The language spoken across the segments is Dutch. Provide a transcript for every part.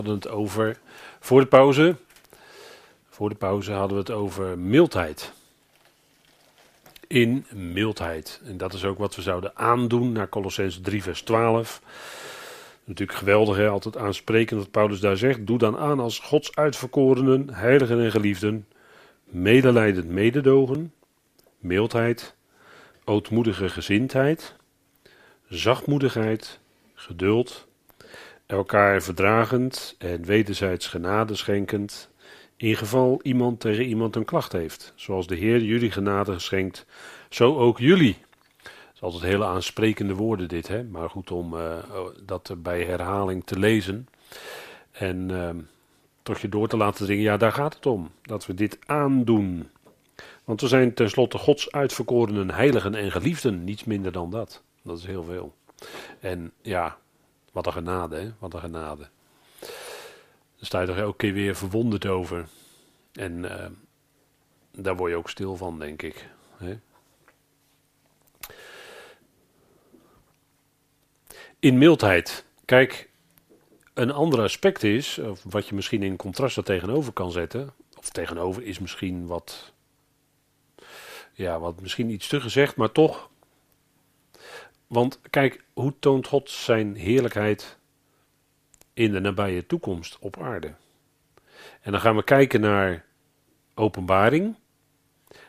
hadden het over, voor de pauze, voor de pauze hadden we het over mildheid. In mildheid. En dat is ook wat we zouden aandoen naar Colossens 3 vers 12. Natuurlijk geweldig, hè? altijd aansprekend wat Paulus daar zegt. Doe dan aan als Gods uitverkorenen, heiligen en geliefden, medelijdend mededogen, mildheid, ootmoedige gezindheid, zachtmoedigheid, geduld, elkaar verdragend en wederzijds genade schenkend, in geval iemand tegen iemand een klacht heeft. Zoals de Heer jullie genade geschenkt, zo ook jullie. Het is altijd hele aansprekende woorden dit, hè? maar goed om uh, dat bij herhaling te lezen. En uh, toch je door te laten dringen, ja daar gaat het om, dat we dit aandoen. Want we zijn tenslotte Gods uitverkorenen, heiligen en geliefden, niets minder dan dat. Dat is heel veel. En ja, wat een genade, hè? Wat een genade. Daar sta je toch elke keer weer verwonderd over. En uh, daar word je ook stil van, denk ik. Hè? In mildheid. Kijk, een ander aspect is, of wat je misschien in contrast er tegenover kan zetten, of tegenover is misschien wat, ja, wat misschien iets te gezegd, maar toch want kijk, hoe toont God zijn heerlijkheid in de nabije toekomst op aarde? En dan gaan we kijken naar openbaring.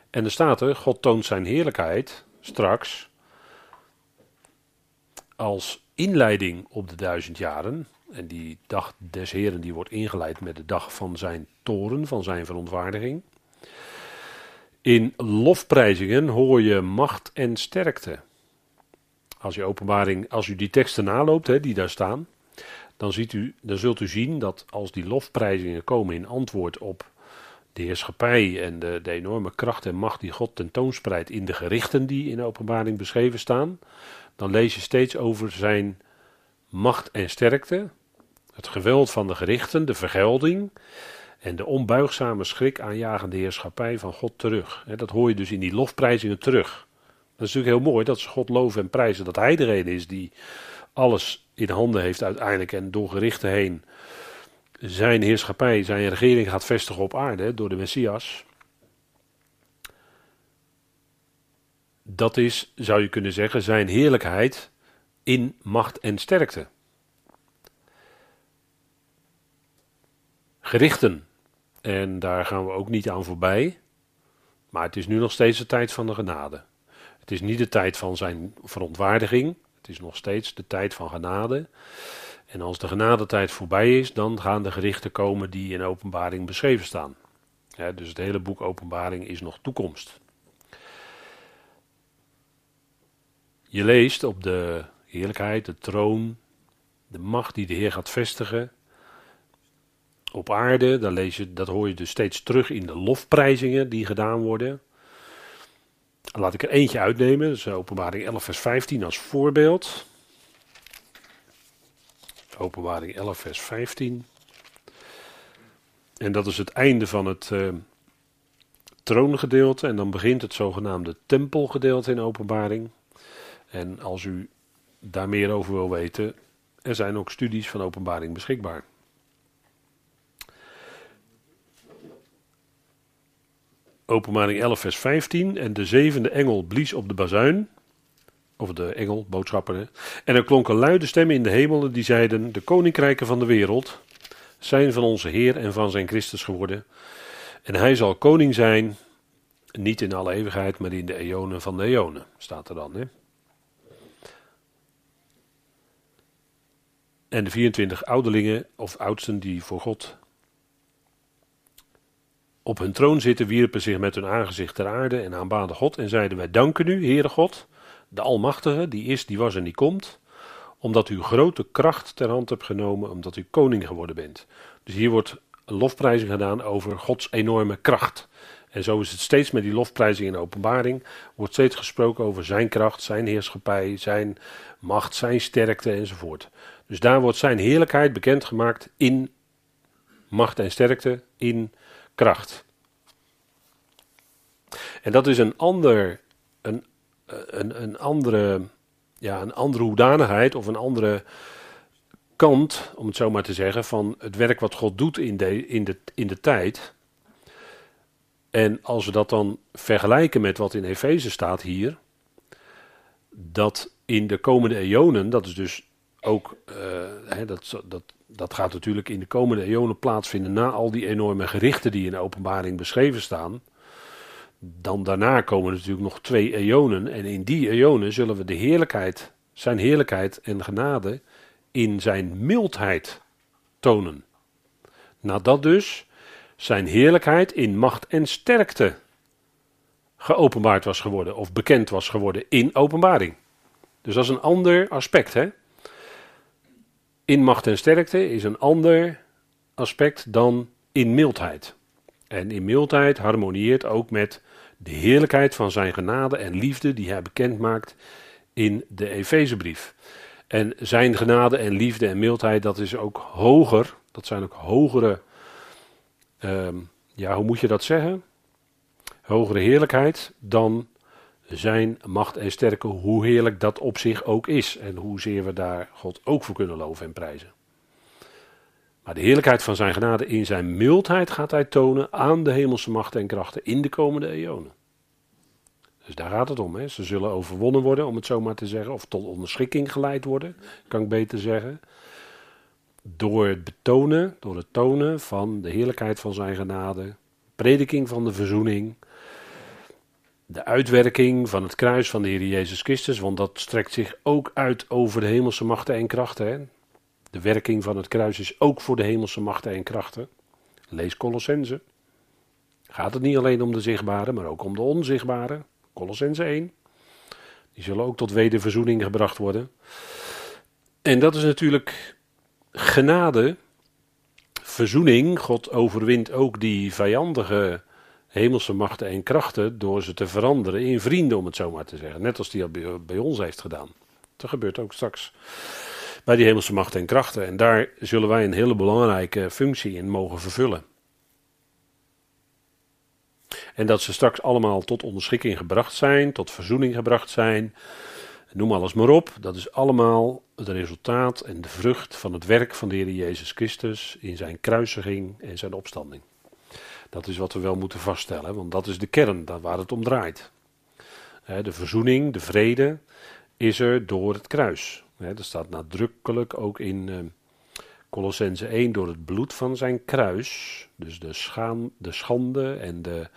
En er staat er, God toont zijn heerlijkheid straks als inleiding op de duizend jaren. En die dag des Heren die wordt ingeleid met de dag van zijn toren, van zijn verontwaardiging. In lofprijzingen hoor je macht en sterkte. Als je openbaring, als u die teksten naloopt, hè, die daar staan, dan, ziet u, dan zult u zien dat als die lofprijzingen komen in antwoord op de heerschappij en de, de enorme kracht en macht die God tentoonspreidt in de gerichten die in de openbaring beschreven staan, dan lees je steeds over zijn macht en sterkte, het geweld van de gerichten, de vergelding en de onbuigzame schrik aanjagende heerschappij van God terug. Dat hoor je dus in die lofprijzingen terug. Dat is natuurlijk heel mooi dat ze God loven en prijzen dat Hij degene is die alles in handen heeft uiteindelijk en door gerichten heen zijn heerschappij, zijn regering gaat vestigen op aarde door de Messias. Dat is, zou je kunnen zeggen, zijn heerlijkheid in macht en sterkte. Gerichten. En daar gaan we ook niet aan voorbij. Maar het is nu nog steeds de tijd van de genade. Het is niet de tijd van zijn verontwaardiging. Het is nog steeds de tijd van genade. En als de genadetijd voorbij is, dan gaan de gerichten komen die in openbaring beschreven staan. dus het hele boek Openbaring is nog toekomst. Je leest op de heerlijkheid, de troon, de macht die de Heer gaat vestigen. Op aarde, daar lees je, dat hoor je dus steeds terug in de lofprijzingen die gedaan worden. Laat ik er eentje uitnemen, dus openbaring 11 vers 15 als voorbeeld. Openbaring 11 vers 15. En dat is het einde van het uh, troongedeelte en dan begint het zogenaamde tempelgedeelte in openbaring. En als u daar meer over wil weten, er zijn ook studies van openbaring beschikbaar. Openbaring 11, vers 15. En de zevende engel blies op de bazuin. Of de engel, boodschapper. En er klonken luide stemmen in de hemelen die zeiden: De koninkrijken van de wereld zijn van onze Heer en van zijn Christus geworden. En hij zal koning zijn, niet in alle eeuwigheid, maar in de eonen van de eonen, staat er dan. Hè? En de 24 ouderlingen of oudsten die voor God op hun troon zitten, wierpen zich met hun aangezicht ter aarde en aanbaden God en zeiden: Wij danken u, Heere God, de Almachtige, die is, die was en die komt, omdat u grote kracht ter hand hebt genomen, omdat u koning geworden bent. Dus hier wordt lofprijzing gedaan over Gods enorme kracht. En zo is het steeds met die lofprijzing in de openbaring. Wordt steeds gesproken over zijn kracht, zijn heerschappij, zijn macht, zijn sterkte enzovoort. Dus daar wordt zijn heerlijkheid bekendgemaakt in macht en sterkte, in kracht. En dat is een ander, een, een, een andere, ja, een andere hoedanigheid of een andere kant, om het zo maar te zeggen, van het werk wat God doet in de, in de, in de tijd. En als we dat dan vergelijken met wat in Efeze staat hier, dat in de komende eonen, dat is dus ook, uh, hè, dat, dat, dat gaat natuurlijk in de komende eonen plaatsvinden na al die enorme gerichten die in de openbaring beschreven staan. Dan daarna komen natuurlijk nog twee eonen en in die eonen zullen we de heerlijkheid, zijn heerlijkheid en genade in zijn mildheid tonen. Nadat dus zijn heerlijkheid in macht en sterkte geopenbaard was geworden of bekend was geworden in openbaring. Dus dat is een ander aspect. Hè? In macht en sterkte is een ander aspect dan in mildheid. En in mildheid harmonieert ook met de heerlijkheid van zijn genade en liefde die hij bekend maakt in de Efezebrief. En zijn genade en liefde en mildheid, dat is ook hoger. Dat zijn ook hogere, ehm, ja, hoe moet je dat zeggen? Hogere heerlijkheid dan zijn macht en sterke, hoe heerlijk dat op zich ook is. En hoezeer we daar God ook voor kunnen loven en prijzen. Maar de heerlijkheid van zijn genade in zijn mildheid gaat hij tonen aan de hemelse machten en krachten in de komende eonen. Dus daar gaat het om. Hè. Ze zullen overwonnen worden, om het zo maar te zeggen, of tot onderschikking geleid worden, kan ik beter zeggen. Door het betonen, door het tonen van de heerlijkheid van zijn genade, prediking van de verzoening, de uitwerking van het kruis van de Heer Jezus Christus, want dat strekt zich ook uit over de hemelse machten en krachten. Hè. De werking van het kruis is ook voor de hemelse machten en krachten. Lees Colossense. Gaat het niet alleen om de zichtbare, maar ook om de onzichtbare. Colossense 1. Die zullen ook tot wederverzoening gebracht worden. En dat is natuurlijk genade, verzoening. God overwint ook die vijandige hemelse machten en krachten door ze te veranderen in vrienden, om het zo maar te zeggen. Net als hij dat bij ons heeft gedaan. Dat gebeurt ook straks bij die hemelse machten en krachten. En daar zullen wij een hele belangrijke functie in mogen vervullen. En dat ze straks allemaal tot onderschikking gebracht zijn, tot verzoening gebracht zijn. Noem alles maar op. Dat is allemaal het resultaat en de vrucht van het werk van de Heer Jezus Christus in zijn kruisiging en zijn opstanding. Dat is wat we wel moeten vaststellen, want dat is de kern waar het om draait. De verzoening, de vrede, is er door het kruis. Dat staat nadrukkelijk ook in eh, Colossense 1 door het bloed van zijn kruis. Dus de, schaam, de schande en de,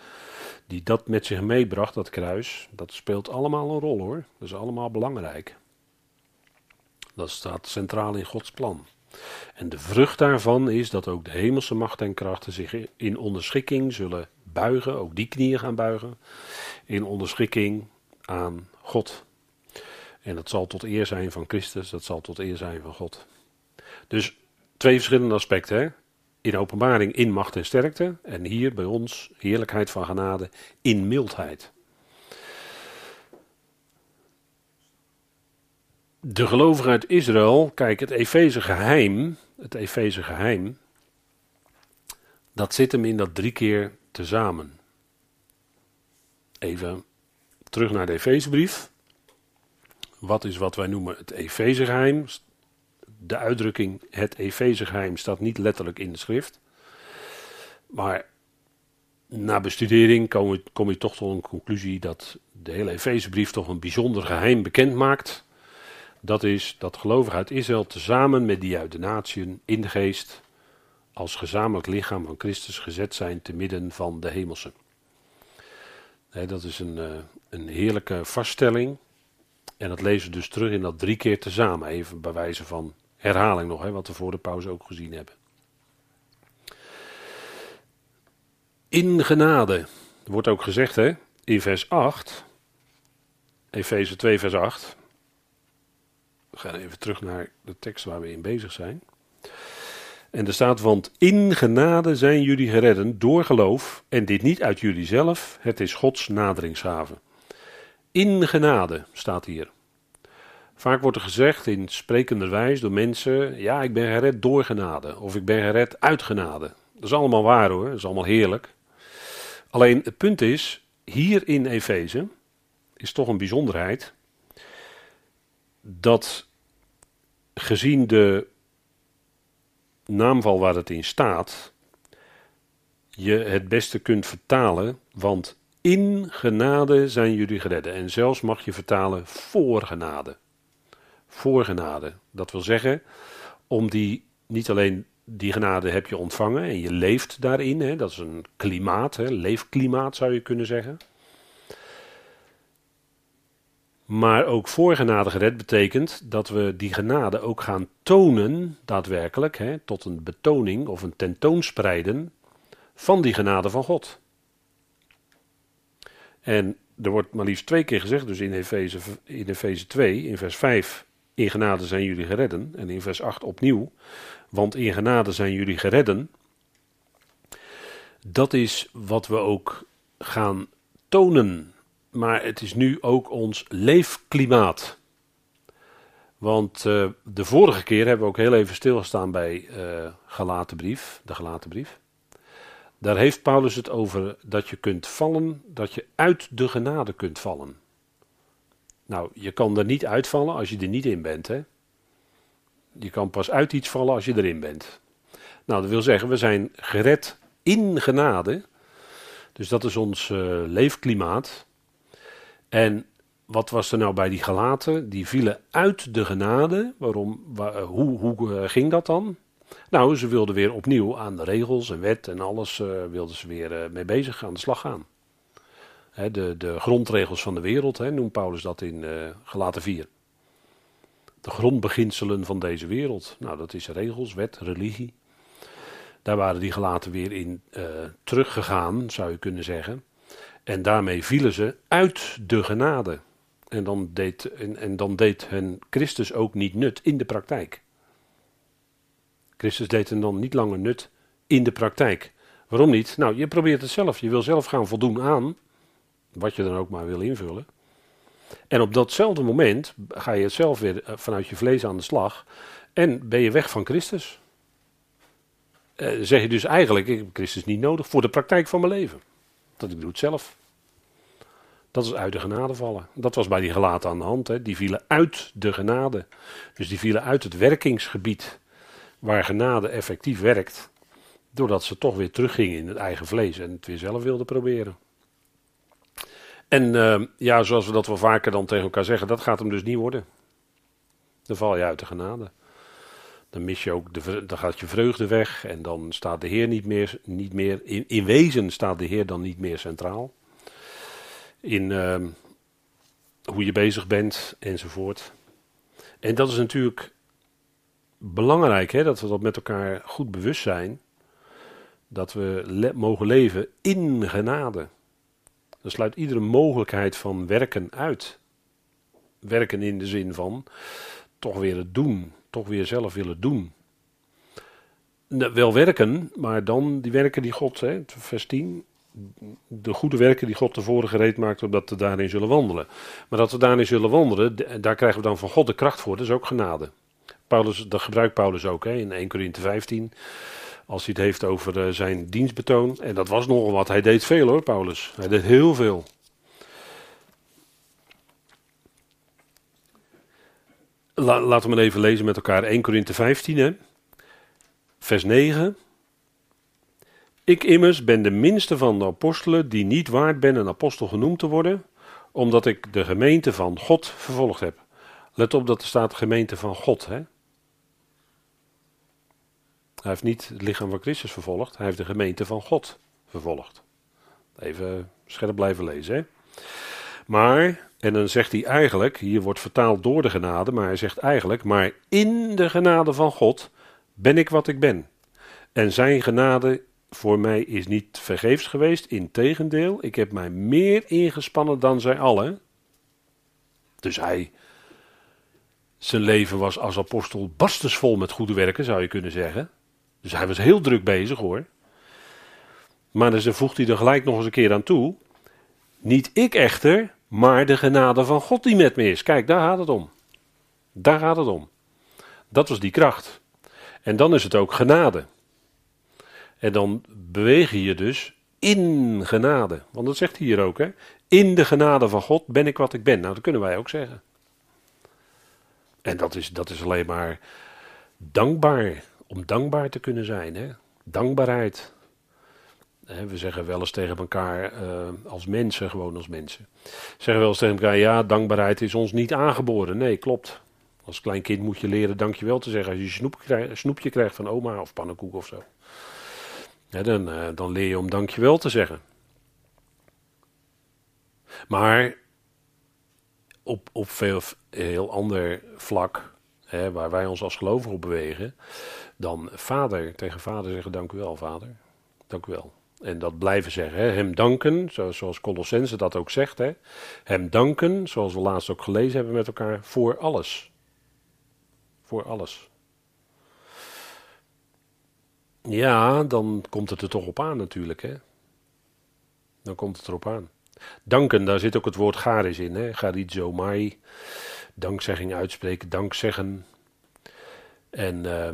die dat met zich meebracht, dat kruis, dat speelt allemaal een rol hoor. Dat is allemaal belangrijk. Dat staat centraal in Gods plan. En de vrucht daarvan is dat ook de hemelse macht en krachten zich in onderschikking zullen buigen, ook die knieën gaan buigen, in onderschikking aan God. En dat zal tot eer zijn van Christus, dat zal tot eer zijn van God. Dus twee verschillende aspecten. Hè? In openbaring in macht en sterkte. En hier bij ons heerlijkheid van genade in mildheid. De gelovigen uit Israël, kijk, het Efeze geheim, het Efeze geheim, dat zit hem in dat drie keer tezamen. Even terug naar de Efezebrief. Wat is wat wij noemen het Efezegeheim? De uitdrukking het Efezegeheim staat niet letterlijk in de schrift. Maar na bestudering kom je, kom je toch tot een conclusie dat de hele Efezebrief toch een bijzonder geheim bekend maakt. Dat is dat gelovigen uit Israël tezamen met die uit de natieën in de geest als gezamenlijk lichaam van Christus gezet zijn te midden van de hemelsen. dat is een, eh, een heerlijke vaststelling. En dat lezen we dus terug in dat drie keer tezamen. Even bij wijze van herhaling nog, wat we voor de pauze ook gezien hebben. In genade. wordt ook gezegd hè, in vers 8. Efeze 2 vers 8. We gaan even terug naar de tekst waar we in bezig zijn. En er staat, want in genade zijn jullie geredden door geloof, en dit niet uit jullie zelf, het is Gods naderingshaven. In genade staat hier. Vaak wordt er gezegd in sprekenderwijs door mensen: ja, ik ben gered door genade, of ik ben gered uit genade. Dat is allemaal waar hoor, dat is allemaal heerlijk. Alleen het punt is, hier in Efeze is toch een bijzonderheid dat gezien de naamval waar het in staat, je het beste kunt vertalen, want in genade zijn jullie geredden. En zelfs mag je vertalen voor genade. Voor genade. Dat wil zeggen, om die, niet alleen die genade heb je ontvangen en je leeft daarin, hè, dat is een klimaat, hè, leefklimaat zou je kunnen zeggen. Maar ook voor genade gered betekent dat we die genade ook gaan tonen, daadwerkelijk, hè, tot een betoning of een tentoonspreiden van die genade van God. En er wordt maar liefst twee keer gezegd, dus in Efeze, in Efeze 2, in vers 5, in genade zijn jullie geredden. En in vers 8 opnieuw, want in genade zijn jullie geredden. Dat is wat we ook gaan tonen. Maar het is nu ook ons leefklimaat. Want uh, de vorige keer hebben we ook heel even stilgestaan bij uh, Galatenbrief, de Galatenbrief. Daar heeft Paulus het over dat je kunt vallen, dat je uit de genade kunt vallen. Nou, je kan er niet uitvallen als je er niet in bent. Hè? Je kan pas uit iets vallen als je erin bent. Nou, dat wil zeggen, we zijn gered in genade. Dus dat is ons uh, leefklimaat. En wat was er nou bij die gelaten? Die vielen uit de genade. Waarom? Waar, hoe, hoe uh, ging dat dan? Nou, ze wilden weer opnieuw aan de regels en wet en alles uh, wilden ze weer mee bezig aan de slag gaan. Hè, de, de grondregels van de wereld, hè, noemt Paulus dat in Galaten 4. De grondbeginselen van deze wereld. Nou, dat is regels, wet, religie. Daar waren die gelaten weer in teruggegaan, zou je kunnen zeggen. En daarmee vielen ze uit de genade. En dan deed, en, en dan deed hen Christus ook niet nut in de praktijk. Christus deed hem dan niet langer nut in de praktijk. Waarom niet? Nou, je probeert het zelf. Je wil zelf gaan voldoen aan wat je dan ook maar wil invullen. En op datzelfde moment ga je zelf weer eh, vanuit je vlees aan de slag en ben je weg van Christus. Eh, zeg je dus eigenlijk, ik heb Christus niet nodig voor de praktijk van mijn leven. Dat ik doe het zelf. Dat is uit de genade vallen. Dat was bij die gelaten aan de hand. Hè. Die vielen uit de genade. Dus die vielen uit het werkingsgebied waar genade effectief werkt, doordat ze toch weer teruggingen in het eigen vlees en het weer zelf wilden proberen. En uh, ja, zoals we dat wel vaker dan tegen elkaar zeggen, dat gaat hem dus niet worden. Dan val je uit de genade. Dan mis je ook de, dan gaat je vreugde weg en dan staat de Heer niet meer, niet meer in, in wezen staat de Heer dan niet meer centraal. In uh, hoe je bezig bent enzovoort. En dat is natuurlijk belangrijk hè, dat we dat met elkaar goed bewust zijn. Dat we mogen leven in genade. Dat sluit iedere mogelijkheid van werken uit. Werken in de zin van toch weer het doen, toch weer zelf willen doen. Wel werken, maar dan die werken die God, hè, vers 10, de goede werken die God tevoren gereed maakt, opdat we daarin zullen wandelen. Maar dat we daarin zullen wandelen, daar krijgen we dan van God de kracht voor, dat is ook genade. Paulus, dat gebruikt Paulus ook hè, in 1 Corinthië 15. Als hij het heeft over uh, zijn dienstbetoon. En dat was nogal wat. Hij deed veel hoor, Paulus. Hij deed heel veel. La, laten we even lezen met elkaar 1 Corinthië 15, hè? vers 9. Ik immers ben de minste van de apostelen die niet waard ben een apostel genoemd te worden, omdat ik de gemeente van God vervolgd heb. Let op dat er staat gemeente van God. Hè? Hij heeft niet het lichaam van Christus vervolgd, hij heeft de gemeente van God vervolgd. Even scherp blijven lezen. Hè? Maar, en dan zegt hij eigenlijk, hier wordt vertaald door de genade, maar hij zegt eigenlijk, maar in de genade van God ben ik wat ik ben. En zijn genade voor mij is niet vergeefs geweest, integendeel, ik heb mij meer ingespannen dan zij allen. Dus hij, zijn leven was als apostel barstensvol met goede werken, zou je kunnen zeggen. Dus hij was heel druk bezig hoor. Maar dan voegt hij er gelijk nog eens een keer aan toe. Niet ik echter, maar de genade van God die met me is. Kijk, daar gaat het om. Daar gaat het om. Dat was die kracht. En dan is het ook genade. En dan beweeg je dus in genade. Want dat zegt hij hier ook, hè? In de genade van God ben ik wat ik ben. Nou, dat kunnen wij ook zeggen. En dat is, dat is alleen maar dankbaar om dankbaar te kunnen zijn. Hè? Dankbaarheid. We zeggen wel eens tegen elkaar uh, als mensen, gewoon als mensen. Zeggen wel eens tegen elkaar, ja, dankbaarheid is ons niet aangeboren. Nee, klopt. Als klein kind moet je leren dankjewel te zeggen als je snoep snoepje krijgt van oma of pannenkoek of zo. dan, uh, dan leer je om dankjewel te zeggen. Maar op, op veel heel ander vlak, hè, waar wij ons als gelovigen op bewegen, dan vader tegen vader zeggen: Dank u wel, vader. Dank u wel. En dat blijven zeggen. Hè. Hem danken, zoals Colossense dat ook zegt. Hè. Hem danken, zoals we laatst ook gelezen hebben met elkaar, voor alles. Voor alles. Ja, dan komt het er toch op aan natuurlijk. Hè. Dan komt het erop aan. Danken, daar zit ook het woord garis in. Hè? Garizo mai. Dankzegging uitspreken, dankzeggen. En uh,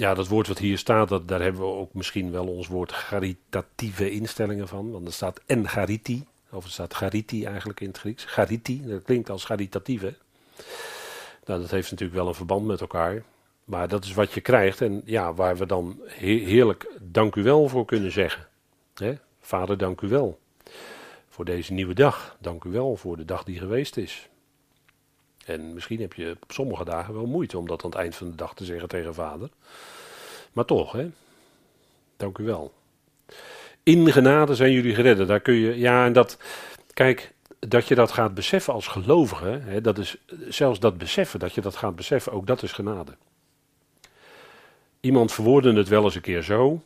ja, dat woord wat hier staat, dat, daar hebben we ook misschien wel ons woord garitatieve instellingen van. Want er staat en gariti, of er staat gariti eigenlijk in het Grieks. Gariti, dat klinkt als garitatieve. Nou, dat heeft natuurlijk wel een verband met elkaar. Maar dat is wat je krijgt en ja, waar we dan heerlijk dank u wel voor kunnen zeggen. Hè? Vader, dank u wel voor deze nieuwe dag. Dank u wel voor de dag die geweest is. En misschien heb je op sommige dagen wel moeite om dat aan het eind van de dag te zeggen tegen vader. Maar toch, hè? Dank u wel. In genade zijn jullie geredden. Daar kun je, ja, en dat, kijk, dat je dat gaat beseffen als gelovige, hè, dat is zelfs dat beseffen, dat je dat gaat beseffen, ook dat is genade. Iemand verwoordde het wel eens een keer zo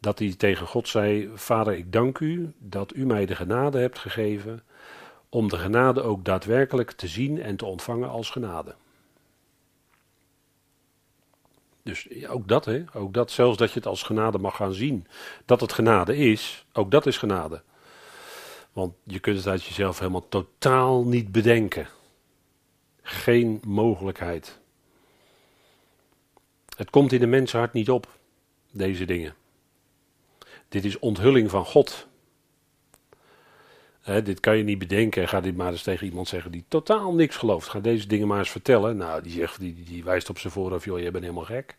dat hij tegen God zei: Vader, ik dank u dat u mij de genade hebt gegeven om de genade ook daadwerkelijk te zien en te ontvangen als genade. Dus ook dat, hè, ook dat, zelfs dat je het als genade mag gaan zien, dat het genade is, ook dat is genade. Want je kunt het uit jezelf helemaal totaal niet bedenken. Geen mogelijkheid. Het komt in de mensenhart niet op, deze dingen. Dit is onthulling van God. Dit kan je niet bedenken. Ga dit maar eens tegen iemand zeggen die totaal niks gelooft. Ga deze dingen maar eens vertellen. Nou, die, zegt, die, die wijst op zijn voorhoofd: joh, jij bent helemaal gek.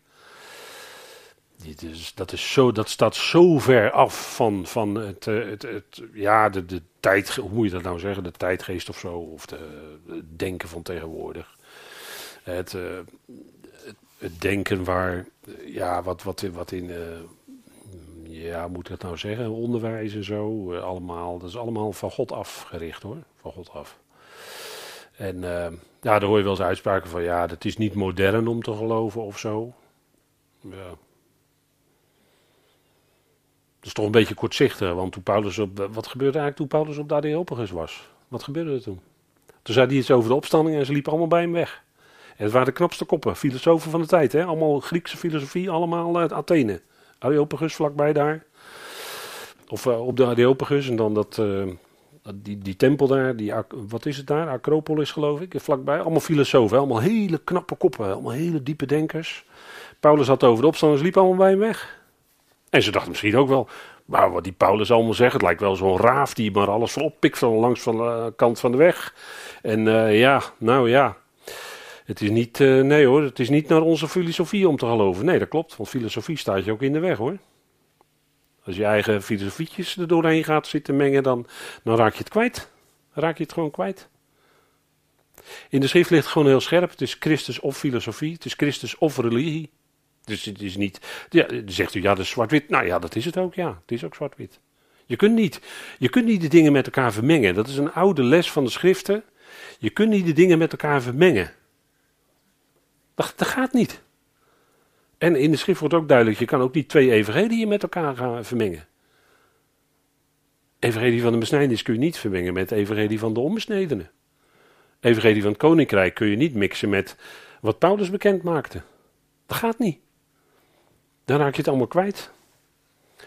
Dit is, dat, is zo, dat staat zo ver af van, van het, eh, het, het, ja, de, de tijd, hoe moet je dat nou zeggen? De tijdgeest of zo, of de, het denken van tegenwoordig. Het, uh, het, denken waar, ja, wat, wat, wat in. Uh, ja, moet ik dat nou zeggen? Onderwijs en zo, eh, allemaal. Dat is allemaal van God afgericht hoor. Van God af. En uh, ja, daar hoor je wel eens uitspraken van ja, dat is niet modern om te geloven of zo. Ja. Dat is toch een beetje kortzichtig, want toen Paulus op. Wat gebeurde eigenlijk toen Paulus op de was? Wat gebeurde er toen? Toen zei hij iets over de opstanding en ze liepen allemaal bij hem weg. En het waren de knapste koppen, filosofen van de tijd, hè? allemaal Griekse filosofie, allemaal uit Athene. Areopagus vlakbij daar. Of uh, op de Areopagus en dan dat, uh, die, die tempel daar, die, wat is het daar? Acropolis geloof ik, vlakbij. Allemaal filosofen, allemaal hele knappe koppen, allemaal hele diepe denkers. Paulus had over de opstanders, liep allemaal bij hem weg. En ze dachten misschien ook wel, maar wat die Paulus allemaal zegt, het lijkt wel zo'n raaf die maar alles oppikt van langs van de kant van de weg. En ja, nou ja, het is niet, uh, nee hoor, het is niet naar onze filosofie om te geloven. Nee, dat klopt, want filosofie staat je ook in de weg hoor. Als je eigen filosofietjes er doorheen gaat zitten mengen, dan, dan raak je het kwijt. raak je het gewoon kwijt. In de schrift ligt het gewoon heel scherp. Het is Christus of filosofie. Het is Christus of religie. Dus het is niet. Ja, zegt u ja, dat is zwart-wit. Nou ja, dat is het ook. Ja, het is ook zwart-wit. Je kunt, niet, je kunt niet de dingen met elkaar vermengen. Dat is een oude les van de schriften. Je kunt niet de dingen met elkaar vermengen. Dat, dat gaat niet. En in de schrift wordt ook duidelijk, je kan ook niet twee evangeliën met elkaar gaan vermengen. Evangelie van de besnijdenis kun je niet vermengen met evangelie van de onbesnedenen. Evangelie van het koninkrijk kun je niet mixen met wat Paulus bekend maakte. Dat gaat niet. Dan raak je het allemaal kwijt.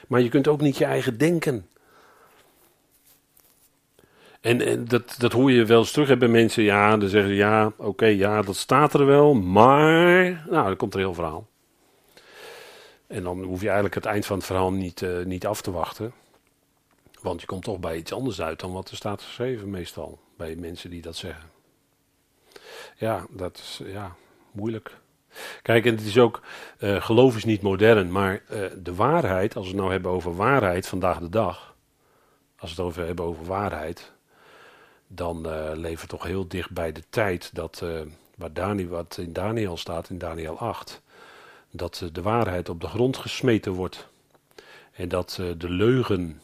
Maar je kunt ook niet je eigen denken. En, en dat, dat hoor je wel eens terug bij mensen. Ja, dan zeggen ze ja, oké, ja, dat staat er wel. Maar, nou, dan komt er heel verhaal. En dan hoef je eigenlijk het eind van het verhaal niet, uh, niet af te wachten. Want je komt toch bij iets anders uit dan wat er staat geschreven, meestal. Bij mensen die dat zeggen. Ja, dat is ja, moeilijk. Kijk, en het is ook, uh, geloof is niet modern, maar uh, de waarheid, als we het nou hebben over waarheid vandaag de dag, als we het over hebben over waarheid, dan uh, leven we toch heel dicht bij de tijd dat, waar Daniel, wat in Daniel staat, in Daniel 8, dat de waarheid op de grond gesmeten wordt. En dat de leugen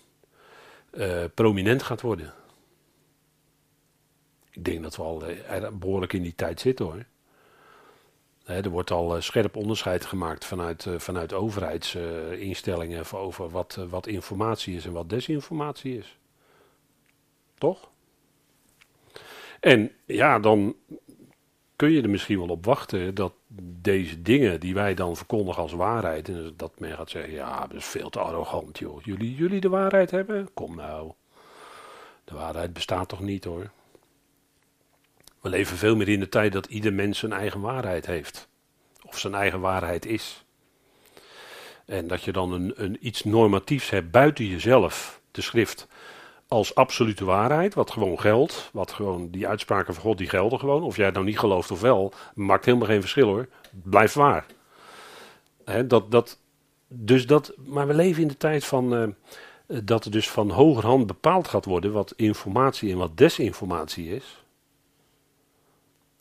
prominent gaat worden. Ik denk dat we al behoorlijk in die tijd zitten hoor er wordt al eh, scherp onderscheid gemaakt vanuit, eh, vanuit overheidsinstellingen over wat, eh, wat informatie is en wat desinformatie is. Toch? En ja, dan kun je er misschien wel op wachten dat deze dingen die wij dan verkondigen als waarheid, en dat men gaat zeggen, ja, dat is veel te arrogant joh. Jullie, jullie de waarheid hebben? Kom nou. De waarheid bestaat toch niet hoor. We leven veel meer in de tijd dat ieder mens zijn eigen waarheid heeft. Of zijn eigen waarheid is. En dat je dan een, een iets normatiefs hebt buiten jezelf, de schrift, als absolute waarheid, wat gewoon geldt. Wat gewoon, die uitspraken van God, die gelden gewoon. Of jij het nou niet gelooft of wel, maakt helemaal geen verschil hoor. Blijft waar. dat, dat, dus dat, maar we leven in de tijd van. Uh, dat er dus van hogerhand bepaald gaat worden wat informatie en wat desinformatie is.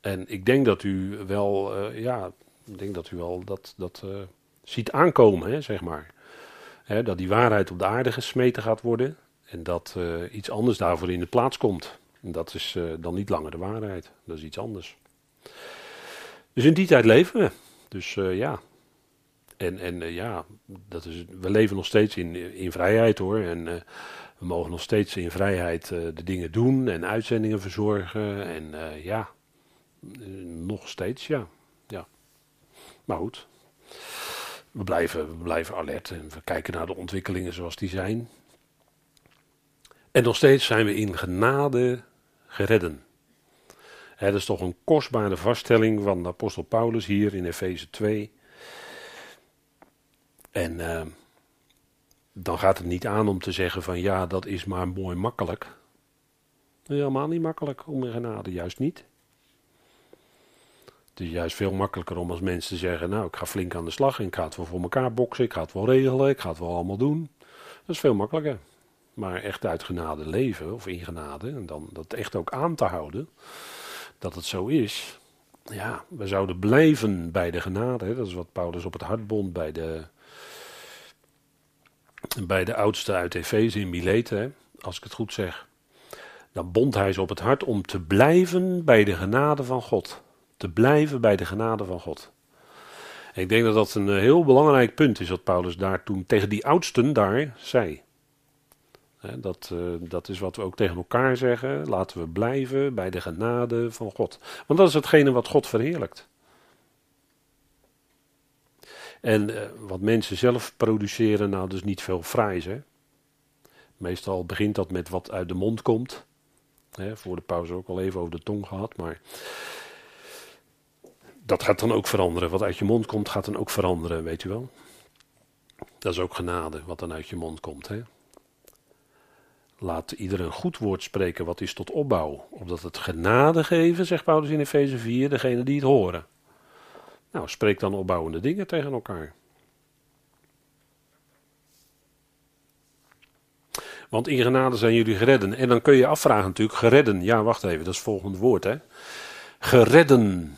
En ik denk dat u wel, uh, ja, ik denk dat u wel dat, dat uh, ziet aankomen, hè, zeg maar. Dat die waarheid op de aarde gesmeten gaat worden en dat uh, iets anders daarvoor in de plaats komt. En dat is dan niet langer de waarheid, dat is iets anders. Dus in die tijd leven we. Dus ja. En, en ja, dat is, we leven nog steeds in, in vrijheid hoor. En we mogen nog steeds in vrijheid de dingen doen en uitzendingen verzorgen. En ja, nog steeds, ja. ja. Maar goed, we blijven, we blijven alert en we kijken naar de ontwikkelingen zoals die zijn. En nog steeds zijn we in genade geredden. Het is toch een kostbare vaststelling van de apostel Paulus hier in Efeze 2. En uh, dan gaat het niet aan om te zeggen van ja, dat is maar mooi makkelijk. Helemaal niet makkelijk om in genade, juist niet. Het is juist veel makkelijker om als mensen te zeggen: Nou, ik ga flink aan de slag en ik ga het wel voor elkaar boksen, ik ga het wel regelen, ik ga het wel allemaal doen. Dat is veel makkelijker. Maar echt uit genade leven of in genade en dan dat echt ook aan te houden, dat het zo is. Ja, we zouden blijven bij de genade. Hè? Dat is wat Paulus op het hart bond bij de, bij de oudste uit Efeze in Mileten, als ik het goed zeg. Dan bond hij ze op het hart om te blijven bij de genade van God te blijven bij de genade van God. ik denk dat dat een eh, heel belangrijk punt is wat Paulus daar toen tegen die oudsten daar zei. Dat, uh, dat is wat we ook tegen elkaar zeggen. Laten we blijven bij de genade van God. Want dat is hetgene wat God verheerlijkt. En uh, wat mensen zelf produceren, nou, dus niet veel fraais. Hè? Meestal begint dat met wat uit de mond komt. Voor de pauze ook al even over de tong gehad. Maar dat gaat dan ook veranderen. Wat uit je mond komt, gaat dan ook veranderen, weet u wel. Dat is ook genade, wat dan uit je mond komt. Hè? Laat ieder een goed woord spreken, wat is tot opbouw. Opdat het genade geven, zegt Paulus in Efeze 4, degene die het horen. Nou, spreek dan opbouwende dingen tegen elkaar. Want in genade zijn jullie geredden. En dan kun je afvragen natuurlijk, geredden. Ja, wacht even, dat is het volgende woord hè. Geredden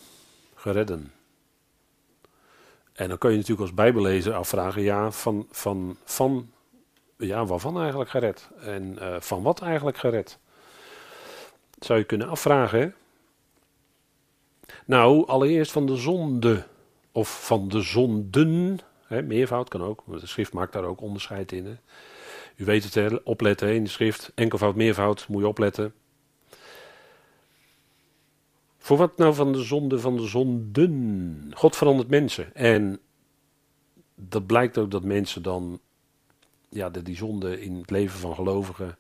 geredden. En dan kun je natuurlijk als bijbellezer afvragen, ja, van, van, van ja, waarvan eigenlijk gered? En uh, van wat eigenlijk gered? Zou je kunnen afvragen. Nou, allereerst van de zonde. Of van de zonden. Hè, meervoud kan ook. De schrift maakt daar ook onderscheid in. U weet het, hè, opletten in de schrift. Enkelvoud, meervoud, moet je opletten. Voor wat nou van de zonde van de zonden? God verandert mensen. En dat blijkt ook dat mensen dan, ja, die zonde in het leven van gelovigen,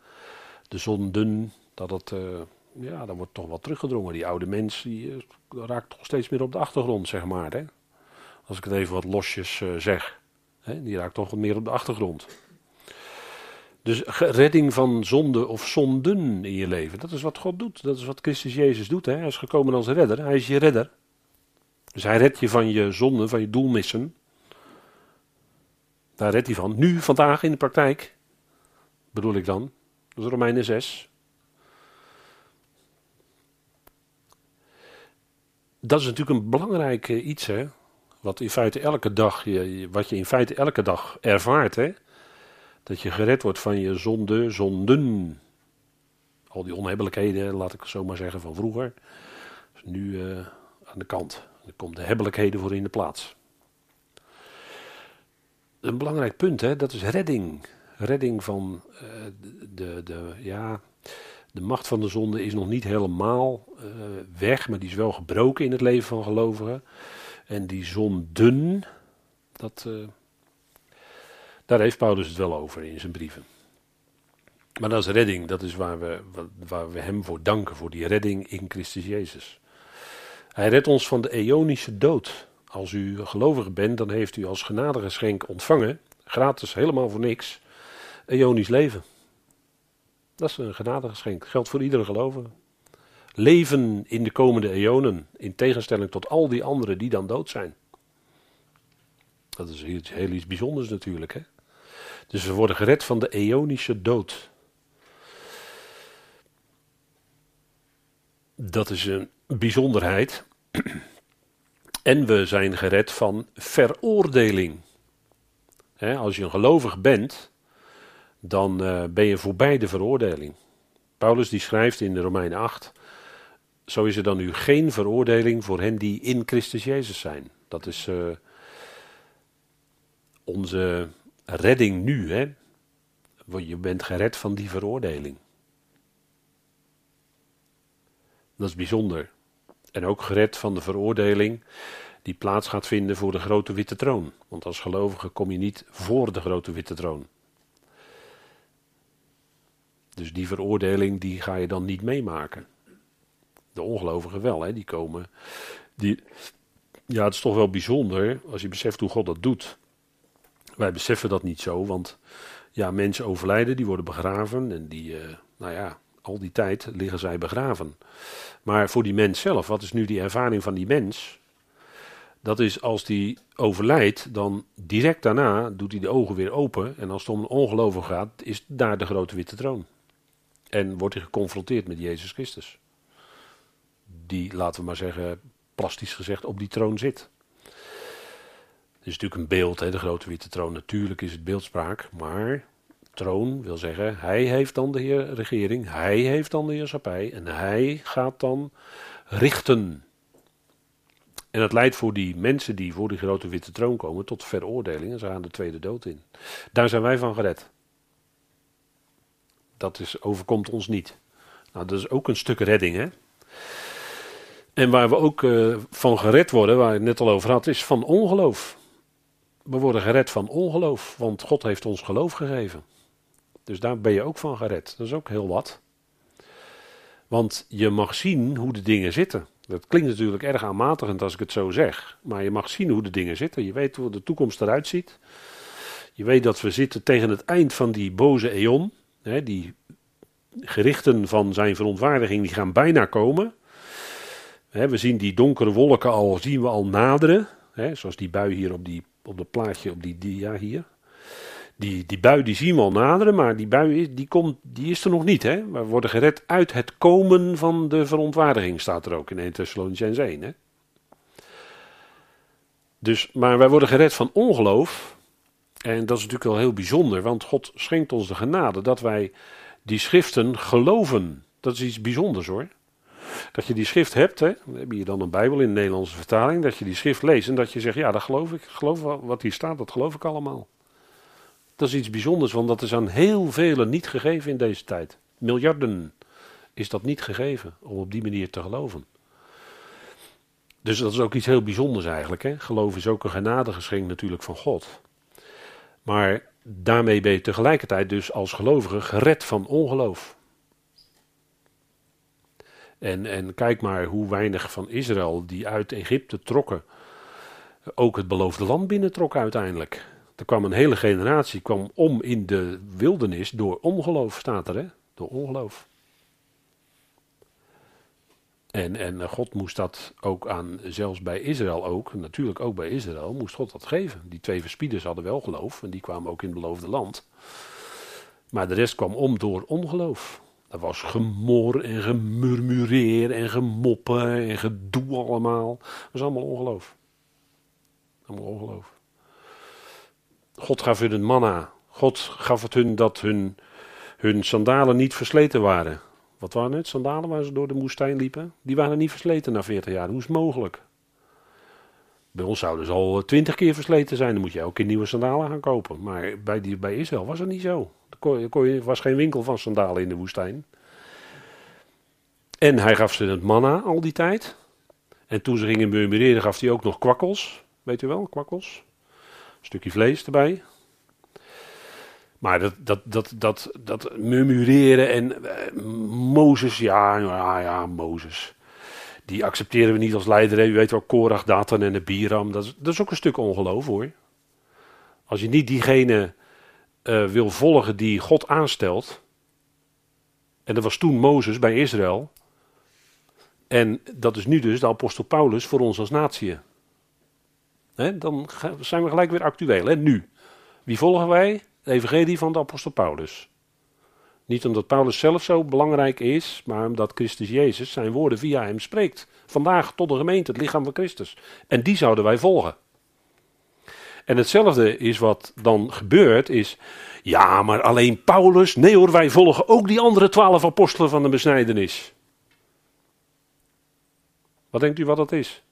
de zonden, dat het, uh, ja, dan wordt toch wel teruggedrongen. Die oude mens, die uh, raakt toch steeds meer op de achtergrond, zeg maar. Hè? Als ik het even wat losjes uh, zeg. Hè? Die raakt toch wat meer op de achtergrond. Dus redding van zonde of zonden in je leven, dat is wat God doet. Dat is wat Christus Jezus doet. Hè? Hij is gekomen als redder. Hij is je redder. Dus hij redt je van je zonde, van je doelmissen. Daar redt hij van. Nu, vandaag in de praktijk. Bedoel ik dan. Dat is Romeinen 6. Dat is natuurlijk een belangrijk eh, iets, hè. Wat in feite elke dag, wat je in feite elke dag ervaart, hè. Dat je gered wordt van je zonde, zonden. Al die onhebbelijkheden, laat ik zo maar zeggen, van vroeger. Nu uh, aan de kant. Dan komt de hebbelijkheden voor in de plaats. Een belangrijk punt, hè, dat is redding. Redding van uh, de, de, ja, de macht van de zonde is nog niet helemaal uh, weg, maar die is wel gebroken in het leven van gelovigen. En die zonden, dat, uh, daar heeft Paulus het wel over in zijn brieven. Maar dat is redding, dat is waar we, waar we hem voor danken, voor die redding in Christus Jezus. Hij redt ons van de eonische dood. Als u gelovig bent, dan heeft u als genadegeschenk ontvangen, gratis, helemaal voor niks, eonisch leven. Dat is een genadegeschenk. Geldt voor iedere gelovige. Leven in de komende eonen, in tegenstelling tot al die anderen die dan dood zijn. Dat is iets, heel iets bijzonders natuurlijk. Hè? Dus we worden gered van de eonische dood. Dat is een bijzonderheid. En we zijn gered van veroordeling. als je een gelovig bent, dan uh, ben je voorbij de veroordeling. Paulus die schrijft in de Romein 8, zo is er dan nu geen veroordeling voor hen die in Christus Jezus zijn. Dat is uh, onze redding nu. Hè? Je bent gered van die veroordeling. Dat is bijzonder. En ook gered van de veroordeling die plaats gaat vinden voor de grote witte troon. Want als gelovige kom je niet voor de grote witte troon. Dus die veroordeling die ga je dan niet meemaken. De ongelovigen wel, hè, die komen. Die, ja, het is toch wel bijzonder als je beseft hoe God dat doet. Wij beseffen dat niet zo, want ja, mensen overlijden, die worden begraven en die, uh, nou ja, al die tijd liggen zij begraven. Maar voor die mens zelf, wat is nu die ervaring van die mens? Dat is als die overlijdt, dan direct daarna doet hij de ogen weer open. En als het om een ongelovig gaat, is daar de grote witte troon. En wordt hij geconfronteerd met Jezus Christus. Die, laten we maar zeggen, plastisch gezegd, op die troon zit. Het is natuurlijk een beeld, hè, de grote witte troon. Natuurlijk is het beeldspraak, maar troon wil zeggen, hij heeft dan de heer regering, hij heeft dan de heerschappij en hij gaat dan richten. En dat leidt voor die mensen die voor die grote witte troon komen tot veroordeling en ze gaan de tweede dood in. Daar zijn wij van gered. Dat is, overkomt ons niet. Nou, dat is ook een stuk redding, hè. En waar we ook uh, van gered worden, waar ik het net al over had, is van ongeloof. We worden gered van ongeloof, want God heeft ons geloof gegeven. Dus daar ben je ook van gered. Dat is ook heel wat. Want je mag zien hoe de dingen zitten. Dat klinkt natuurlijk erg aanmatigend als ik het zo zeg. Maar je mag zien hoe de dingen zitten. Je weet hoe de toekomst eruit ziet. Je weet dat we zitten tegen het eind van die boze eon. Hè, die gerichten van zijn verontwaardiging die gaan bijna komen. Hè, we zien die donkere wolken al, zien we al naderen. Hè, zoals die bui hier op, die, op dat plaatje op die dia hier. Die, die bui die zien we al naderen, maar die bui is, die komt, die is er nog niet. Hè? We worden gered uit het komen van de verontwaardiging, staat er ook in 1 Thessalonians 1. Hè? Dus, maar wij worden gered van ongeloof. En dat is natuurlijk wel heel bijzonder, want God schenkt ons de genade dat wij die schriften geloven. Dat is iets bijzonders hoor. Dat je die schrift hebt, hè, heb je dan een Bijbel in de Nederlandse vertaling, dat je die schrift leest en dat je zegt, ja, dat geloof ik, geloof wat hier staat, dat geloof ik allemaal. Dat is iets bijzonders, want dat is aan heel velen niet gegeven in deze tijd. Miljarden is dat niet gegeven om op die manier te geloven. Dus dat is ook iets heel bijzonders eigenlijk. Hè? Geloof is ook een genadegeschenk natuurlijk van God. Maar daarmee ben je tegelijkertijd dus als gelovige gered van ongeloof. En, en kijk maar hoe weinig van Israël die uit Egypte trokken, ook het beloofde land binnentrokken uiteindelijk. Er kwam een hele generatie kwam om in de wildernis door ongeloof, staat er hè? Door ongeloof. En, en God moest dat ook aan, zelfs bij Israël ook, natuurlijk ook bij Israël, moest God dat geven. Die twee verspieders hadden wel geloof en die kwamen ook in het beloofde land. Maar de rest kwam om door ongeloof. Dat was gemor en gemurmureer en gemoppen en gedoe allemaal. Dat was allemaal ongeloof. Allemaal ongeloof. God gaf hun een manna. God gaf het hun dat hun, hun sandalen niet versleten waren. Wat waren het? Sandalen waar ze door de woestijn liepen? Die waren niet versleten na 40 jaar. Hoe is het mogelijk? Bij ons zouden ze al twintig keer versleten zijn. Dan moet je ook in nieuwe sandalen gaan kopen. Maar bij, bij Israël was dat niet zo. Er was geen winkel van sandalen in de woestijn. En hij gaf ze het manna al die tijd. En toen ze gingen murmureren gaf hij ook nog kwakkels. Weet u wel, kwakkels. Stukje vlees erbij. Maar dat, dat, dat, dat, dat murmureren en uh, Mozes, ja, ja, ja, Mozes. Die accepteren we niet als leider. U weet wel, Korach, Datan en de Biram. Dat is, dat is ook een stuk ongeloof hoor. Als je niet diegene uh, wil volgen die God aanstelt. En dat was toen Mozes bij Israël. En dat is nu dus de apostel Paulus voor ons als natie. Dan zijn we gelijk weer actueel. Hè? Nu. Wie volgen wij? De evangelie van de apostel Paulus. Niet omdat Paulus zelf zo belangrijk is, maar omdat Christus Jezus zijn woorden via hem spreekt. Vandaag tot de gemeente, het lichaam van Christus. En die zouden wij volgen. En hetzelfde is wat dan gebeurt, is, ja, maar alleen Paulus, nee hoor, wij volgen ook die andere twaalf apostelen van de besnijdenis. Wat denkt u wat dat is?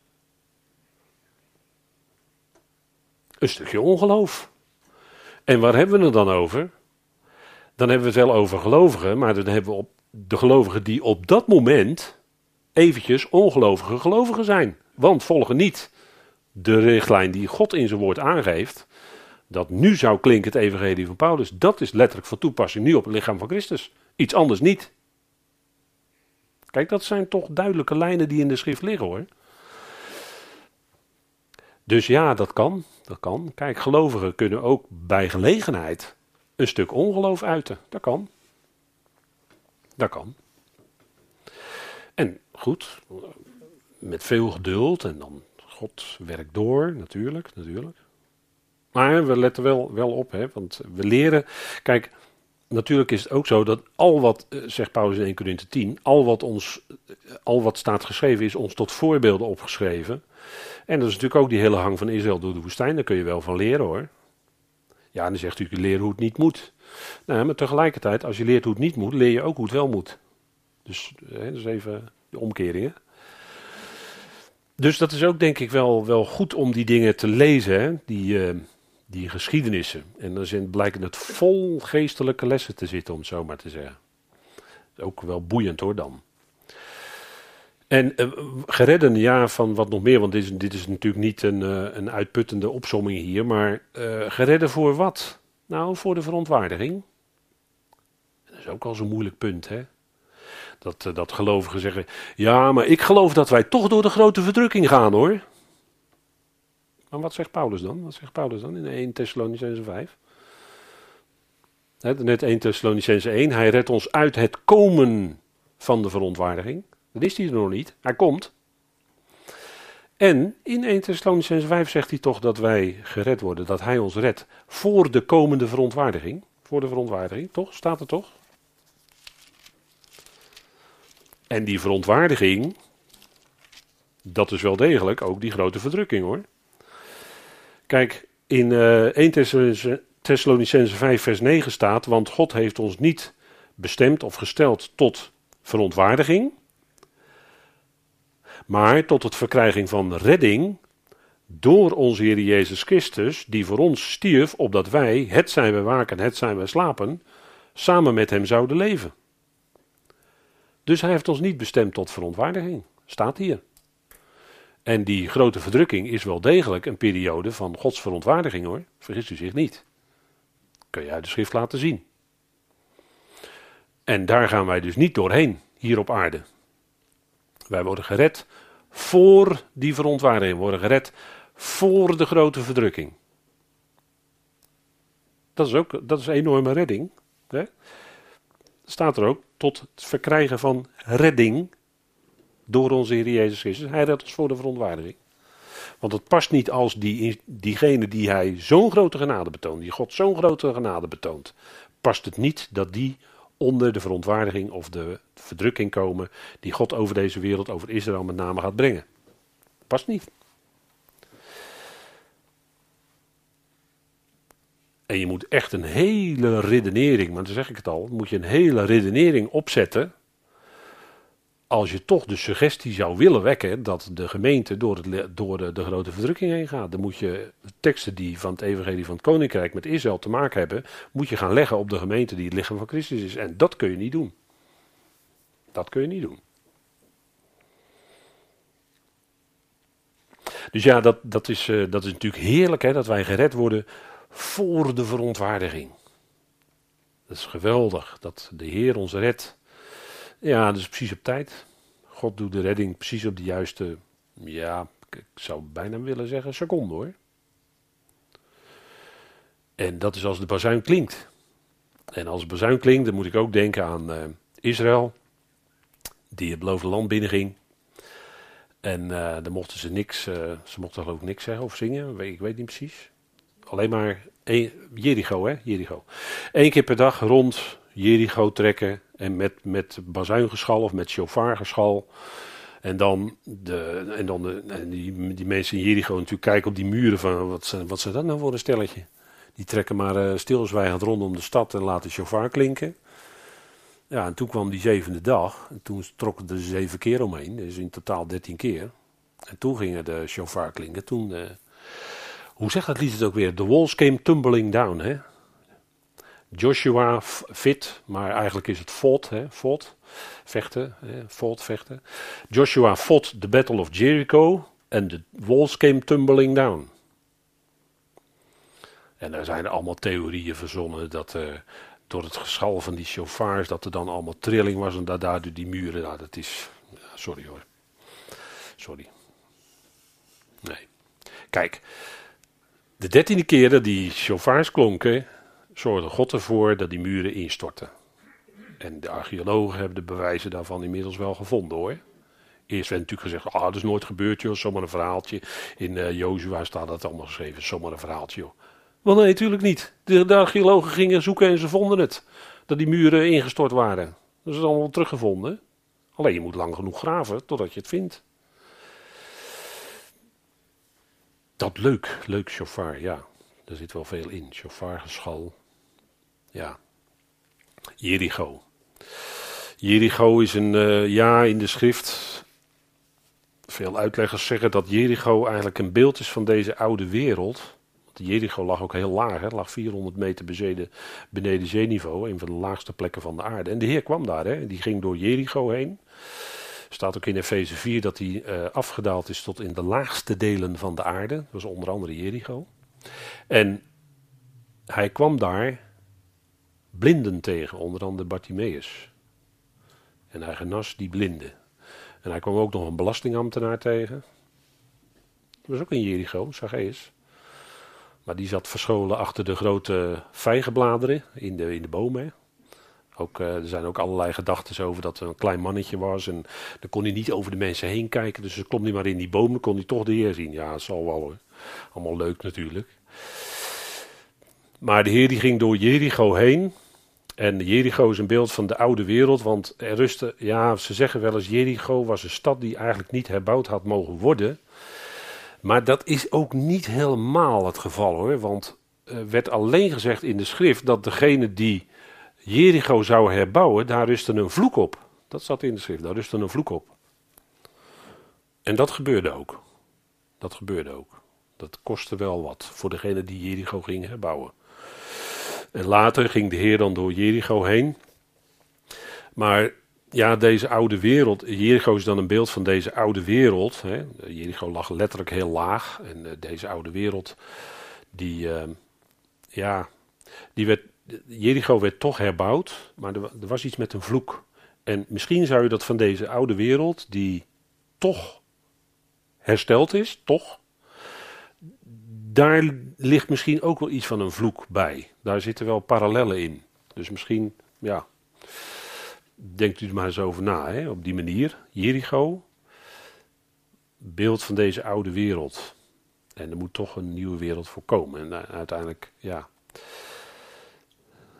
Een stukje ongeloof. En waar hebben we het dan over? Dan hebben we het wel over gelovigen, maar dan hebben we op de gelovigen die op dat moment eventjes ongelovige gelovigen zijn. Want volgen niet de richtlijn die God in zijn woord aangeeft, dat nu zou klinken het evangelie van Paulus, dat is letterlijk van toepassing nu op het lichaam van Christus. Iets anders niet. Kijk, dat zijn toch duidelijke lijnen die in de schrift liggen hoor. Dus ja, dat kan. Dat kan. Kijk, gelovigen kunnen ook bij gelegenheid een stuk ongeloof uiten. Dat kan. Dat kan. En goed, met veel geduld en dan God werkt door, natuurlijk, natuurlijk. Maar we letten wel, wel op, hè, want we leren. Kijk, natuurlijk is het ook zo dat al wat, eh, zegt Paulus in 1 Corinthië 10, al wat, ons, eh, al wat staat geschreven is ons tot voorbeelden opgeschreven. En dat is natuurlijk ook die hele hang van Israël door de woestijn, daar kun je wel van leren hoor. Ja, en dan zegt u, leren hoe het niet moet. Nou, maar tegelijkertijd, als je leert hoe het niet moet, leer je ook hoe het wel moet. Dus hè, dat is even de omkeringen. Dus dat is ook denk ik wel, wel goed om die dingen te lezen, hè? Die, die geschiedenissen. En dan zijn, blijken het vol geestelijke lessen te zitten, om het zo maar te zeggen. Ook wel boeiend hoor dan. En uh, geredden, ja, van wat nog meer, want dit is, dit is natuurlijk niet een, uh, een uitputtende opsomming hier, maar geredden voor wat? Nou, voor de verontwaardiging. Dat is ook al zo'n moeilijk punt, hè? Dat, uh, dat gelovigen zeggen: Ja, maar ik geloof dat wij toch door de grote verdrukking gaan hoor. Maar wat zegt Paulus dan? Wat zegt Paulus dan in 1 Thessalonicense 5? net 1 Thessalonicense 1. Hij redt ons uit het komen van de verontwaardiging. Dat is hij er nog niet. Hij komt. En in 1 Thessalonicense 5 zegt hij toch dat wij gered worden, dat hij ons redt voor de komende verontwaardiging. Voor de verontwaardiging, toch? Staat er toch? En die verontwaardiging, dat is wel degelijk ook die grote verdrukking hoor. Kijk, in uh, 1 Thessalonicense 5 vers 9 staat, want God heeft ons niet bestemd of gesteld tot verontwaardiging, maar tot het verkrijging van redding door onze Heer Jezus Christus, die voor ons stierf, opdat wij, het zijn we waken, het zijn we slapen, samen met hem zouden leven. Dus hij heeft ons niet bestemd tot verontwaardiging. Staat hier. En die grote verdrukking is wel degelijk een periode van Gods verontwaardiging hoor. Vergist u zich niet. Kun je uit de schrift laten zien. En daar gaan wij dus niet doorheen, hier op aarde. Wij worden gered voor die verontwaardiging. Worden gered voor de grote verdrukking. Dat is ook dat is een enorme redding. Hè? Staat er ook tot het verkrijgen van redding door onze Heer Jezus Christus. Hij redt ons voor de verontwaardiging. Want het past niet als die, diegene die hij zo'n grote genade betoont, die God zo'n grote genade betoont, past het niet dat die onder de verontwaardiging of de verdrukking komen die God over deze wereld, over Israël met name gaat brengen. Past niet. En je moet echt een hele redenering, maar dan zeg ik het al, moet je een hele redenering opzetten. Als je toch de suggestie zou willen wekken dat de gemeente door, door de, de, grote verdrukking heen gaat. Dan moet je teksten die van het evangelie van het koninkrijk met Israël te maken hebben, moet je gaan leggen op de gemeente die het lichaam van Christus is. En dat kun je niet doen. Dat kun je niet doen. Dus ja, dat, dat, is, uh, dat is natuurlijk heerlijk hè, dat wij gered worden voor de verontwaardiging. Dat is geweldig dat de Heer ons redt. Ja, is precies op tijd. God doet de redding precies op de juiste, ja, ik zou bijna willen zeggen seconde hoor. En dat is als de bazuin klinkt. En als de bazuin klinkt, dan moet ik ook denken aan uh, Israël, die het beloofde land binnenging. En uh, dan mochten ze niks, uh, ze mochten geloof ik niks zeggen of zingen, ik weet niet precies alleen maar een, Jericho, hè? Jericho. Eén keer per dag rond Jericho trekken en met, met bazuingeschal of met shofargeschal. En dan, de, en dan de, en die, die mensen in Jericho natuurlijk kijken op die muren van wat, wat zijn dat nou voor een stelletje? Die trekken maar uh, stilzwijgend rondom de stad en laten shofar klinken. Ja, en toen kwam die zevende dag. En toen trokken er zeven keer omheen. Dus in totaal dertien keer. En toen gingen de shofar klinken. Toen, uh, hoe zegt dat lied het ook weer? The walls came tumbling down. Hè? Joshua fit, maar eigenlijk is het fought, hè? fought vechten, hè? fought, vechten. Joshua fought the battle of Jericho and the walls came tumbling down. En daar zijn er allemaal theorieën verzonnen dat uh, door het geschal van die chauffeurs dat er dan allemaal trilling was en dat daardoor die muren, nou dat is, sorry hoor, sorry. Nee. Kijk, de dertiende keer dat die chauffeurs klonken, zorgde God ervoor dat die muren instortten. En de archeologen hebben de bewijzen daarvan inmiddels wel gevonden hoor. Eerst werd natuurlijk gezegd, ah, dat is nooit gebeurd joh, zomaar een verhaaltje. In uh, Jozua staat dat allemaal geschreven, zomaar een verhaaltje joh. Wel nee, natuurlijk niet. De, archeologen gingen zoeken en ze vonden het. Dat die muren ingestort waren. Dat is allemaal teruggevonden. Alleen je moet lang genoeg graven totdat je het vindt. Dat leuk, leuk chauffeur, ja. Daar zit wel veel in. Chauffeurgeschal. Ja. Jericho. Jericho is een, uh, ja, in de schrift. Veel uitleggers zeggen dat Jericho eigenlijk een beeld is van deze oude wereld. Want Jericho lag ook heel laag, hè, lag 400 meter beneden, beneden zeeniveau, een van de laagste plekken van de aarde. En de Heer kwam daar, hè, die ging door Jericho heen staat ook in Efeze 4 dat hij uh, afgedaald is tot in de laagste delen van de aarde. Dat was onder andere Jericho. En hij kwam daar blinden tegen, onder andere Bartimaeus. En hij genas die blinden. En hij kwam ook nog een belastingambtenaar tegen. Dat was ook in Jericho, Zacchaeus. Maar die zat verscholen achter de grote vijgenbladeren in de, in de bomen. Ook, uh, er zijn ook allerlei gedachten over dat het een klein mannetje was. En dan kon hij niet over de mensen heen kijken. Dus dan klom hij maar in die bomen, kon hij toch de Heer zien. Ja, dat zal wel hoor. Allemaal leuk natuurlijk. Maar de Heer die ging door Jericho heen. En Jericho is een beeld van de oude wereld. Want er rustte, ja, ze zeggen wel eens: Jericho was een stad die eigenlijk niet herbouwd had mogen worden. Maar dat is ook niet helemaal het geval hoor. Want er werd alleen gezegd in de schrift dat degene die Jericho zou herbouwen, daar rustte een vloek op. Dat zat in de schrift, daar rustte een vloek op. En dat gebeurde ook. Dat gebeurde ook. Dat kostte wel wat voor degene die Jericho ging herbouwen. En later ging de Heer dan door Jericho heen. Maar ja, deze oude wereld. Jericho is dan een beeld van deze oude wereld. Hè. Jericho lag letterlijk heel laag. En uh, deze oude wereld, die, uh, ja, die werd Jericho werd toch herbouwd, maar er, was iets met een vloek. En misschien zou je dat van deze oude wereld, die toch hersteld is, toch, daar ligt misschien ook wel iets van een vloek bij. Daar zitten wel parallellen in. Dus misschien, ja, denkt u er maar eens over na, hè, op die manier. Jericho, beeld van deze oude wereld. En er moet toch een nieuwe wereld voor komen. En uh, uiteindelijk, ja.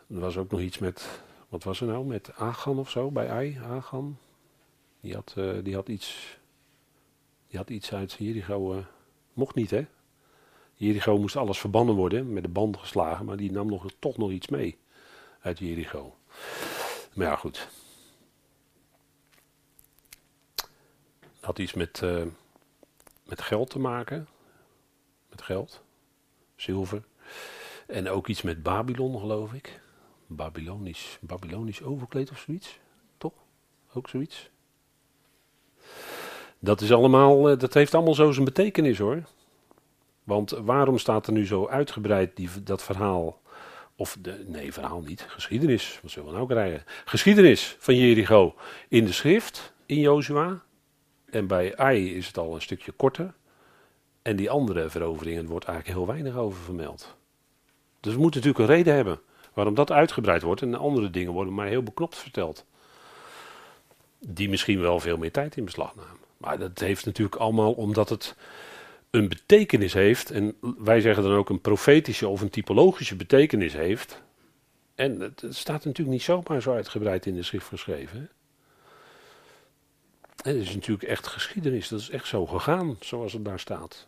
Er was ook nog iets met, wat was er nou, met Agan of zo, bij Ai, Agan. Die had, uh, die had iets, die had iets uit Jericho, uh, mocht niet hè. Jericho moest alles verbannen worden, met de band geslagen, maar die nam nog, toch nog iets mee uit Jericho. Maar ja, goed. Had iets met, uh, met geld te maken. Met geld. Zilver. En ook iets met Babylon, geloof ik. Babylonisch, Babylonisch overkleed of zoiets. Toch? Ook zoiets. Dat is allemaal, dat heeft allemaal zo zijn betekenis hoor. Want waarom staat er nu zo uitgebreid die, dat verhaal? Of de, nee, verhaal niet. Geschiedenis. Wat zullen we nou krijgen? Geschiedenis van Jericho in de schrift, in Jozua. En bij Ai is het al een stukje korter. En die andere veroveringen wordt eigenlijk heel weinig over vermeld. Dus we moeten natuurlijk een reden hebben waarom dat uitgebreid wordt. En andere dingen worden maar heel beknopt verteld. Die misschien wel veel meer tijd in beslag namen. Maar dat heeft natuurlijk allemaal omdat het een betekenis heeft, en wij zeggen dan ook een profetische of een typologische betekenis heeft. En het, staat natuurlijk niet zomaar zo uitgebreid in de schrift geschreven. Het is natuurlijk echt geschiedenis, dat is echt zo gegaan, zoals het daar staat.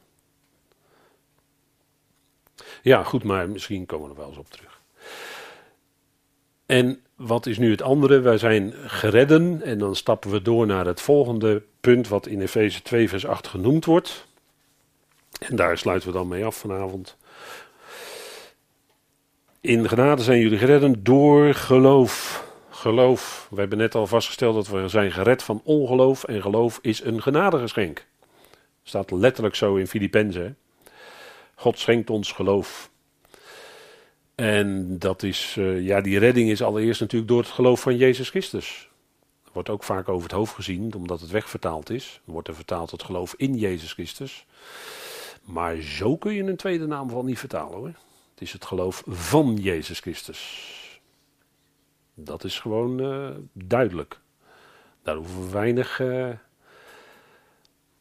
Ja, goed, maar misschien komen we er wel eens op terug. En wat is nu het andere? Wij zijn geredden en dan stappen we door naar het volgende punt wat in Efeze 2 vers 8 genoemd wordt. En daar sluiten we dan mee af vanavond. In genade zijn jullie geredden door geloof. Geloof. We hebben net al vastgesteld dat we zijn gered van ongeloof. En geloof is een genadegeschenk. Staat letterlijk zo in Filippenzen. God schenkt ons geloof. En dat is, uh, ja, die redding is allereerst natuurlijk door het geloof van Jezus Christus. Wordt ook vaak over het hoofd gezien, omdat het wegvertaald is. Wordt er vertaald het geloof in Jezus Christus. Maar zo kun je een tweede naam van niet vertalen hoor. Het is het geloof van Jezus Christus. Dat is gewoon uh, duidelijk. Daar hoeven we weinig, uh,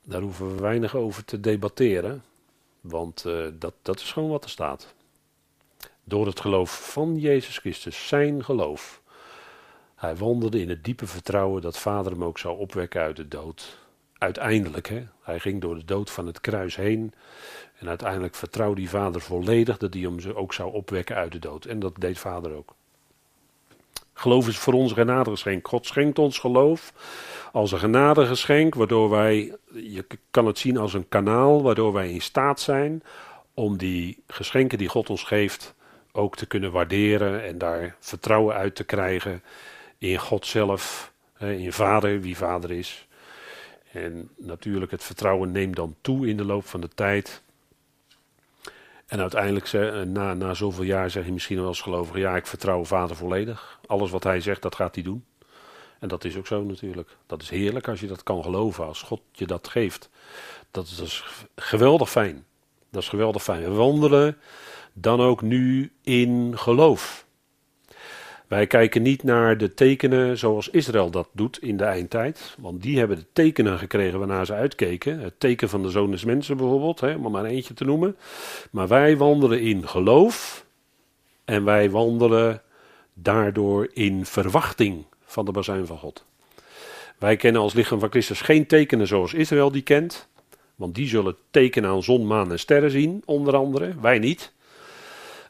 daar hoeven we weinig over te debatteren. Want uh, dat, dat is gewoon wat er staat. Door het geloof van Jezus Christus, zijn geloof. Hij wandelde in het diepe vertrouwen dat Vader hem ook zou opwekken uit de dood uiteindelijk, hè, hij ging door de dood van het kruis heen. En uiteindelijk vertrouwde die vader volledig dat hij hem ook zou opwekken uit de dood. En dat deed vader ook. Geloof is voor ons genadegeschenk. God schenkt ons geloof als een genadegeschenk, waardoor wij, je kan het zien als een kanaal, waardoor wij in staat zijn om die geschenken die God ons geeft ook te kunnen waarderen en daar vertrouwen uit te krijgen in God zelf, in Vader, wie Vader is. En natuurlijk, het vertrouwen neemt dan toe in de loop van de tijd. En uiteindelijk, eh, na, na zoveel jaar, zeg je misschien wel als gelovige: ja, ik vertrouw vader volledig. Alles wat hij zegt, dat gaat hij doen. En dat is ook zo natuurlijk. Dat is heerlijk als je dat kan geloven, als God je dat geeft. Dat is, dat is geweldig fijn. Dat is geweldig fijn. We wandelen dan ook nu in geloof. Wij kijken niet naar de tekenen zoals Israël dat doet in de eindtijd. Want die hebben de tekenen gekregen waarnaar ze uitkeken. Het teken van de zoon des mensen bijvoorbeeld, hè, om maar eentje te noemen. Maar wij wandelen in geloof. En wij wandelen daardoor in verwachting van de bazuin van God. Wij kennen als lichaam van Christus geen tekenen zoals Israël die kent. Want die zullen tekenen aan zon, maan en sterren zien, onder andere. Wij niet.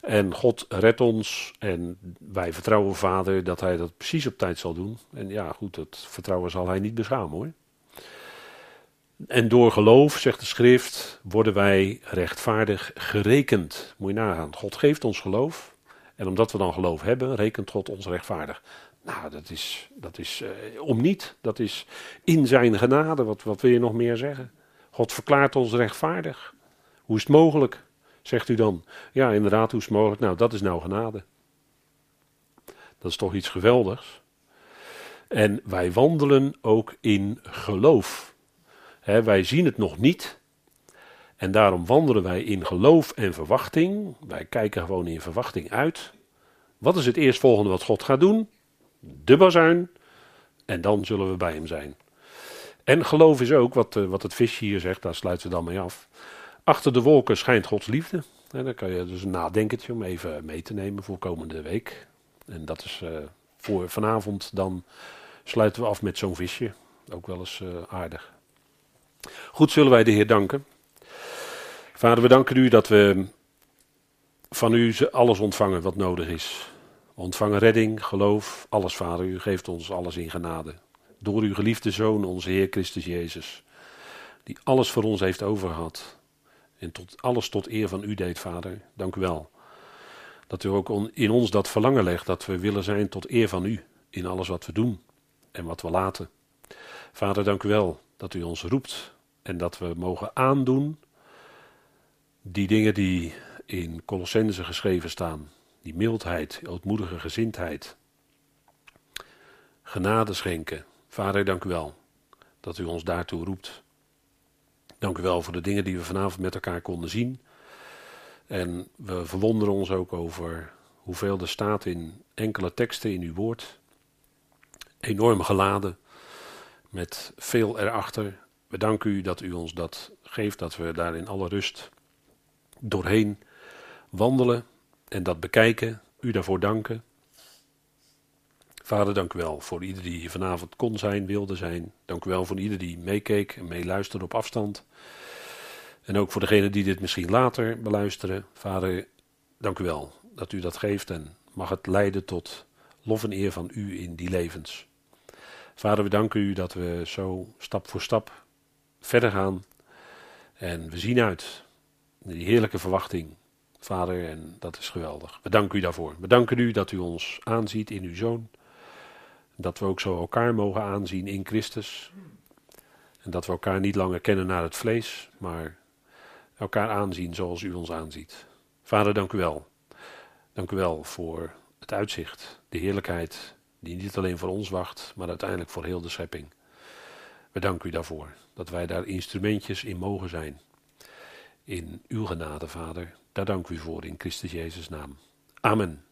En God redt ons en wij vertrouwen Vader dat Hij dat precies op tijd zal doen. En ja, goed, dat vertrouwen zal Hij niet beschamen hoor. En door geloof, zegt de schrift, worden wij rechtvaardig gerekend. Moet je nagaan. God geeft ons geloof. En omdat we dan geloof hebben, rekent God ons rechtvaardig. Nou, dat is, dat is uh, om niet. Dat is in zijn genade. Wat, wat wil je nog meer zeggen? God verklaart ons rechtvaardig. Hoe is het mogelijk? Zegt u dan, ja inderdaad, hoe is het mogelijk? Nou, dat is nou genade. Dat is toch iets geweldigs. En wij wandelen ook in geloof. wij zien het nog niet. En daarom wandelen wij in geloof en verwachting. Wij kijken gewoon in verwachting uit. Wat is het eerstvolgende wat God gaat doen? De bazuin. En dan zullen we bij hem zijn. En geloof is ook, wat, wat het visje hier zegt, daar sluiten we dan mee af. Achter de wolken schijnt Gods liefde. En dan kan je dus een nadenkertje om even mee te nemen voor komende week. En dat is voor vanavond, dan sluiten we af met zo'n visje. Ook wel eens aardig. Goed, zullen wij de Heer danken. Vader, we danken u dat we van u alles ontvangen wat nodig is. Ontvangen redding, geloof, alles, Vader. U geeft ons alles in genade. Door uw geliefde Zoon, onze Heer Christus Jezus. Die alles voor ons heeft overgehad. En tot, alles tot eer van u deed, Vader. Dank u wel. Dat u ook in ons dat verlangen legt dat we willen zijn tot eer van u. In alles wat we doen en wat we laten. Vader, dank u wel dat u ons roept en dat we mogen aandoen die dingen die in Colossense geschreven staan. Die mildheid, ootmoedige gezindheid. Genade schenken. Vader, dank u wel dat u ons daartoe roept. Dank u wel voor de dingen die we vanavond met elkaar konden zien. En we verwonderen ons ook over hoeveel er staat in enkele teksten in uw woord. Enorm geladen, met veel erachter. We danken u dat u ons dat geeft, dat we daar in alle rust doorheen wandelen en dat bekijken. U daarvoor danken. Vader, dank u wel voor ieder die hier vanavond kon zijn, wilde zijn. Dank u wel voor ieder die meekeek en meeluisterde op afstand. En ook voor degenen die dit misschien later beluisteren. Vader, dank u wel dat u dat geeft en mag het leiden tot lof en eer van u in die levens. Vader, we danken u dat we zo stap voor stap verder gaan. En we zien uit die heerlijke verwachting, Vader, en dat is geweldig. We danken u daarvoor. We danken u dat u ons aanziet in uw Zoon. Dat we ook zo elkaar mogen aanzien in Christus. En dat we elkaar niet langer kennen naar het vlees, maar elkaar aanzien zoals u ons aanziet. Vader, dank u wel. Dank u wel voor het uitzicht, de heerlijkheid die niet alleen voor ons wacht, maar uiteindelijk voor heel de schepping. We danken u daarvoor, dat wij daar instrumentjes in mogen zijn. In uw genade, Vader, daar dank u voor in Christus Jezus' naam. Amen.